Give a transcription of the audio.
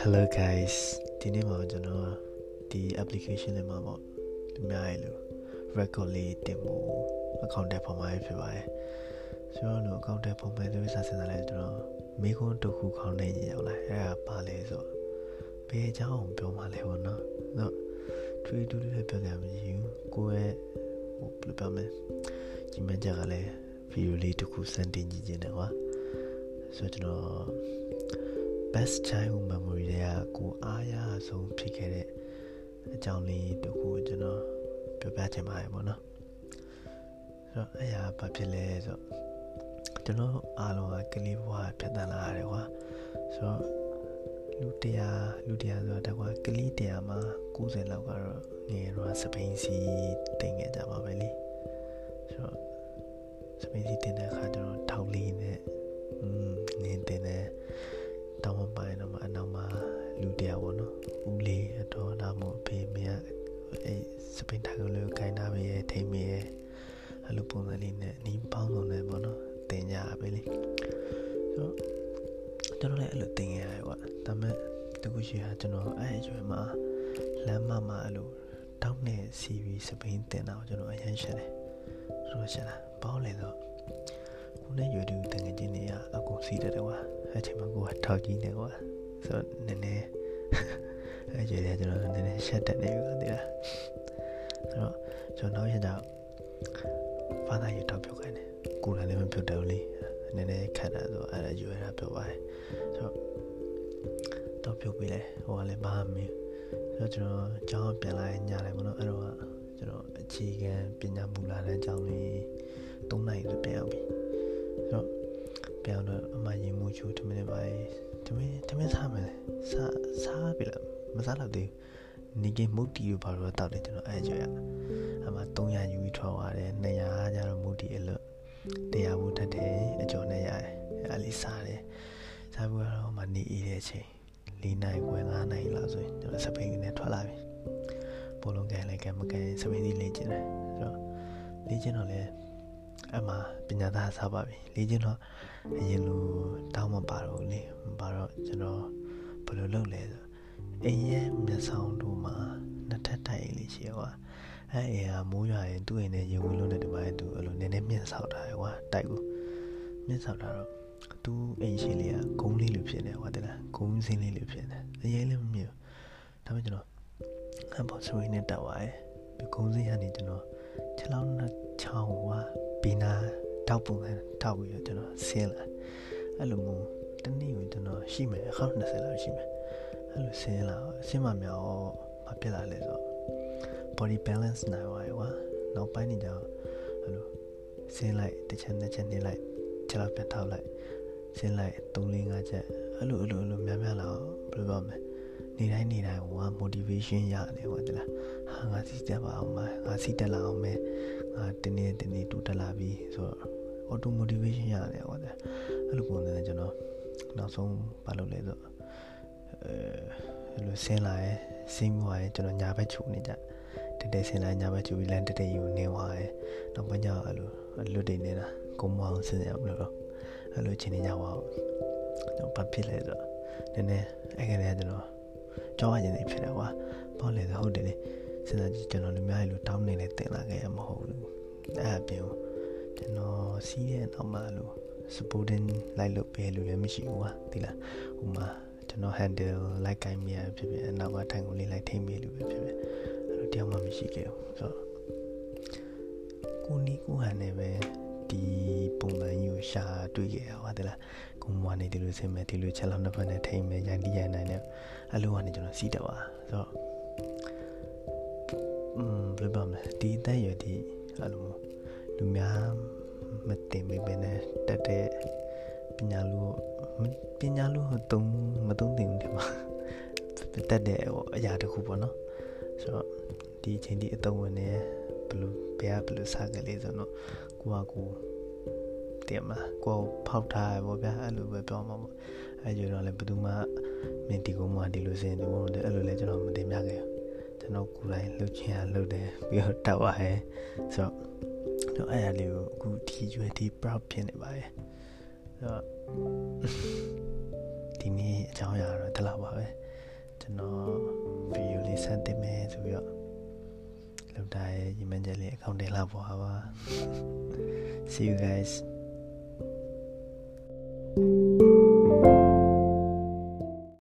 Hello guys ဒီနေ့မှာကျွန်တော်ဒီ application လေးမှာပေါ့ဒီများရလို့ record လေးတင်ဖို့ account တက်ပေါ်မှာဖြစ်ပါတယ်ဆိုတော့လို့ account တက်ပေါ်မှာဒီစားစင်လာလဲကျွန်တော်မိခွန်းတစ်ခုခေါင်းနဲ့ရောက်လာအဲ့ဒါပါလဲဆိုဘယ်အကြောင်းပြောမှလဲပေါ့နော်ဆိုတော့ထွေးတူးလေးပြောကြမကြည့်ဘူးကိုယ့်ရဲ့ဟိုဘယ်လိုပြောမလဲဒီမကြကလည်း ဗီဒီယိုလေးတစ်ခုစမ်းတင်ကြည့်နေတယ်ကွာဆိုတော့ကျွန်တော် best childhood memory တွေကကိုအားရဆုံးဖြစ်ခဲ့တဲ့အကြောင်းလေးတခုကျွန်တော်ပြောပြချင်ပါတယ်ပေါ့နော်ဆိုတော့အဲ့ဟာဘာဖြစ်လဲဆိုတော့ကျွန်တော်အားလုံးကကလေးဘဝဖြတ်သန်းလာရတယ်ကွာဆိုတော့လူတရားလူတရားဆိုတော့ကွာကလေးတရားမှာ90လောက်ကတော့ငယ်တော့စပိန်စီတင်ခဲ့ကြပါပဲလေဆိုတော့ စပိန်စီတင်တဲ့အခါကျတော့ထောက်လေးနဲ့อืมနင်းတင်တဲ့တောင်းမပိုင်းတော့မှအနောက်မှာလူတရားပေါ့နော်ဦးလေးအတော်ဒါမှမဟုတ်ဖေမေကအဲစပိန်ထိုင်ကိုလေးကိုခိုင်းတာပဲထိမေရဲ့အဲ့လိုပုံစံလေးနဲ့နီးပေါင်းစုံနဲ့ပေါ့နော်တင်ကြရပဲလေဆိုတော့ကျွန်တော်လည်းအဲ့လိုတင်ရရတယ်ကွာဒါပေမဲ့တခုရှိတာကျွန်တော်အဲ့အရွယ်မှာလမ်းမမှာအဲ့လိုတောင်းနေစီပြီးစပိန်တင်တာကိုကျွန်တော်အရင်ရှင်းတယ်ဆိုတော့ရှင်းတာ ပေါင်းလေတော့ခုနဲ့ရွယ်တူတငယ်ချင်းတွေကအကုန်စီးတယ်ကွာအဲ့ချိန်မှာကိုကထောက်ကြီးနေကွာဆိုတော့နည်းနည်းအဲ့ကြတဲ့ကျွန်တော်နည်းနည်းရှက်တက်နေပြီကွာတိလားဆိုတော့ကျွန်တော်နောက်ရတော့ဘာသာရေးတော့ပြောခိုင်းတယ်ကိုယ်လည်းမပြောတယ်လေနည်းနည်းခက်တာဆိုအဲ့ဒါရွယ်တာပြောပါတယ်ဆိုတော့တော့ပြောပြီးလဲဟိုကလည်းဘာမှမဆိုတော့ကျွန်တော်ကျောင်းပြန်လာညတယ်ပေါ့နော်အဲ့တော့ကျွန်တော်အခြေခံပညာမူလာတဲ့ကျောင်းလေး ၃နိုင်ဆိုပြန်အောင်ပြီဆိုတော့ပြန်တော့အမရင်မှုချိုးတမင်းပါတမင်းတမင်းစားမယ်စားစားပြီလားမစားတော့သေးဘူးနေကမုတ်တီကိုဘာလို့တောက်တယ်ကျွန်တော်အဲ့ကြော်ရအမ300ယူပြီးထွက်သွားတယ်200ကျတော့မုတ်တီအလွတ်တရားဘူးတတ်တယ်အကျော်နဲ့ရတယ်အဲ့လေးစားတယ်စားပြီးတော့မနေအေးတဲ့အချိန်၄နိုင်ခွဲ9နိုင်လောက်ဆိုရင်ကျွန်တော်စပိန်ကနေထွက်လာပြီပိုလုံးကန်လည်းကမကန်စပိန်ကြီးလေ့ကျင့်တယ်ဆိုတော့လေ့ကျင့်တော့လည်း အမှပညာသားစားပါပြီလေ့ကျင့်တော့အရင်လိုတောင်းမပါတော့လေမပါတော့ကျွန်တော်ဘယ်လိုလုပ်လဲဆိုအိမ်ရဲ့မျက်စောင်းတို့မှာနှစ်ထပ်တိုက်အိမ်လေးရှိရွာအဲ့အိမ်ကမိုးရွာရင်သူ့အိမ်နဲ့ရေဝင်လို့တဲ့ဒီပိုင်းသူအဲ့လိုနည်းနည်းမြင့်ဆောက်ထားတယ်ကွာတိုက်ကိုမြင့်ဆောက်ထားတော့သူ့အိမ်ရှိလေးကဂုံးလေးလိုဖြစ်နေကွာတလားဂုံးစင်းလေးလိုဖြစ်နေအရင်လည်းမမြင်ဒါပေမဲ့ကျွန်တော်အပေါ်ဆွေးနဲ့တက်သွားတယ်ဒီဂုံးစင်းကနေကျွန်တော် ခြေလောင်းနဲ့ချောင်းကဘီနာတောက်ပုံနဲ့တောက်ပြီးတော့ကျွန်တော်ဆင်းလာအဲ့လိုမျိုးတနေ့ကိုကျွန်တော်ရှိမယ်အခါ20လောက်ရှိမယ်အဲ့လိုဆင်းလာဆင်းမမြောက်မပြက်လာလဲဆိုတော့ body balance နိုင်ပါရွာနောက်ပိုင်းနေကြအဲ့လိုဆင်းလိုက်တစ်ချက်နှစ်ချက်နေလိုက်ချက်လောက်ပြန်ထောက်လိုက်ဆင်းလိုက်3 4 5ချက်အဲ့လိုအဲ့လိုအဲ့လိုများများလာဘယ်လိုပြောမလဲ နေတိုင်းနေတိုင်းဟို motivation ရတယ်ဟောတလားဟာငါစီတက်ပါအောင်မငါစီတက်လာအောင်မယ်ငါတင်းနေတင်းနေတူတက်လာပြီဆိုတော့ auto motivation ရတယ်ဟောတယ်အဲ့လိုပုံစံနဲ့ကျွန်တော်နောက်ဆုံးဘာလုပ်လဲဆိုအဲလိုဆင်းလာရဲဆင်းသွားရဲကျွန်တော်ညာဘက်ခြုံနေကြတက်တက်ဆင်းလာညာဘက်ခြုံပြီးလမ်းတက်တက်ယူနေသွားရဲနောက်ပိုင်းကျအဲ့လိုလွတ်တိနေတာကုန်းမအောင်ဆင်းရမလို့အဲ့လိုချင်းနေကြပါဦးကျွန်တော်ဘာဖြစ်လဲဆိုတော့နည်းနည်းအဲ့ကလေးကကျွန်တော် ကြောက်ရရင်ဖြစ်တယ်ကွာဘာလဲဆိုဟုတ်တယ်လေစဉ်းစားကြည့်ကျွန်တော်လူများကြီးလို့တောင်းနေလဲတင်လာခဲ့ရမဟုတ်ဘူးအဲ့အပြင်ကျွန်တော်စီးရဲ့နောက်မှာလို့ supporting လိုက်လို့ပဲလို့လည်းမရှိဘူးကွာဒီလားဟိုမှာကျွန်တော် handle လိုက်ကိုင်းမြဖြစ်ဖြစ်အနောက်ကထိုင်ကိုလေးလိုက်ထိမ့်မိလို့ပဲဖြစ်ဖြစ်အဲ့လိုတယောက်မှမရှိခဲ့ဘူးဆိုတော့ကိုနီကိုဟန်နေပဲဒီပုံစံကြီးကိုရှာတွေ့ခဲ့ရပါတလားကိုမွားနေဒီလိုဆင်းမယ်ဒီလိုချက်လောက်နှစ်ဖက်နဲ့ထိမ့်မယ်ရန်တီးရန်နိုင်တယ် အဲ့လိုကနေကျွန်တော်စီးတက်ပါဆိုတော့อืมဘယ်လိုပါမလဲဒီအသက်ရွယ်ဒီအဲ့လိုလူများမတင်မိပဲနဲ့တက်တဲ့ပညာလူပညာလူတုံးမတုံးတင်တယ်မှာတက်တဲ့ဟိုအရာတစ်ခုပေါ့နော်ဆိုတော့ဒီအချိန်ဒီအတုံးဝင်နေဘယ်လိုဘယ်ကဘယ်လိုစားကြလဲဆိုတော့ကိုကကိုတင်မှာကိုဖောက်ထားရပေါ့ဗျာအဲ့လိုပဲပြောမှာပေါ့အဲ့ကြတော့လည်းဘယ်သူမှ မင်းဒီကုန်းမှာဒီလိုစင်ဒီကုန်းတော့အဲ့လိုလဲကျွန်တော်မတင်ပြခဲ့ကျွန်တော်ကိုယ်တိုင်လှုပ်ချင်ရလှုပ်တယ်ပြီးတော့တောက်ပါရဲ့ဆိုတော့အဲ့အရာလေးကိုအခုဒီရွယ်ဒီ proud ဖြစ်နေပါရဲ့ဆိုတော့ဒီနေ့အကြောင်းအရာတော့ဒီလောက်ပါပဲကျွန်တော်ဗီဒီယိုလေးစတင်မယ်ဆိုပြီးတော့လောက်တာရဲ့ညီမချက်လေးအကောင့်တင်လာပေါ်ပါ See you guys thank you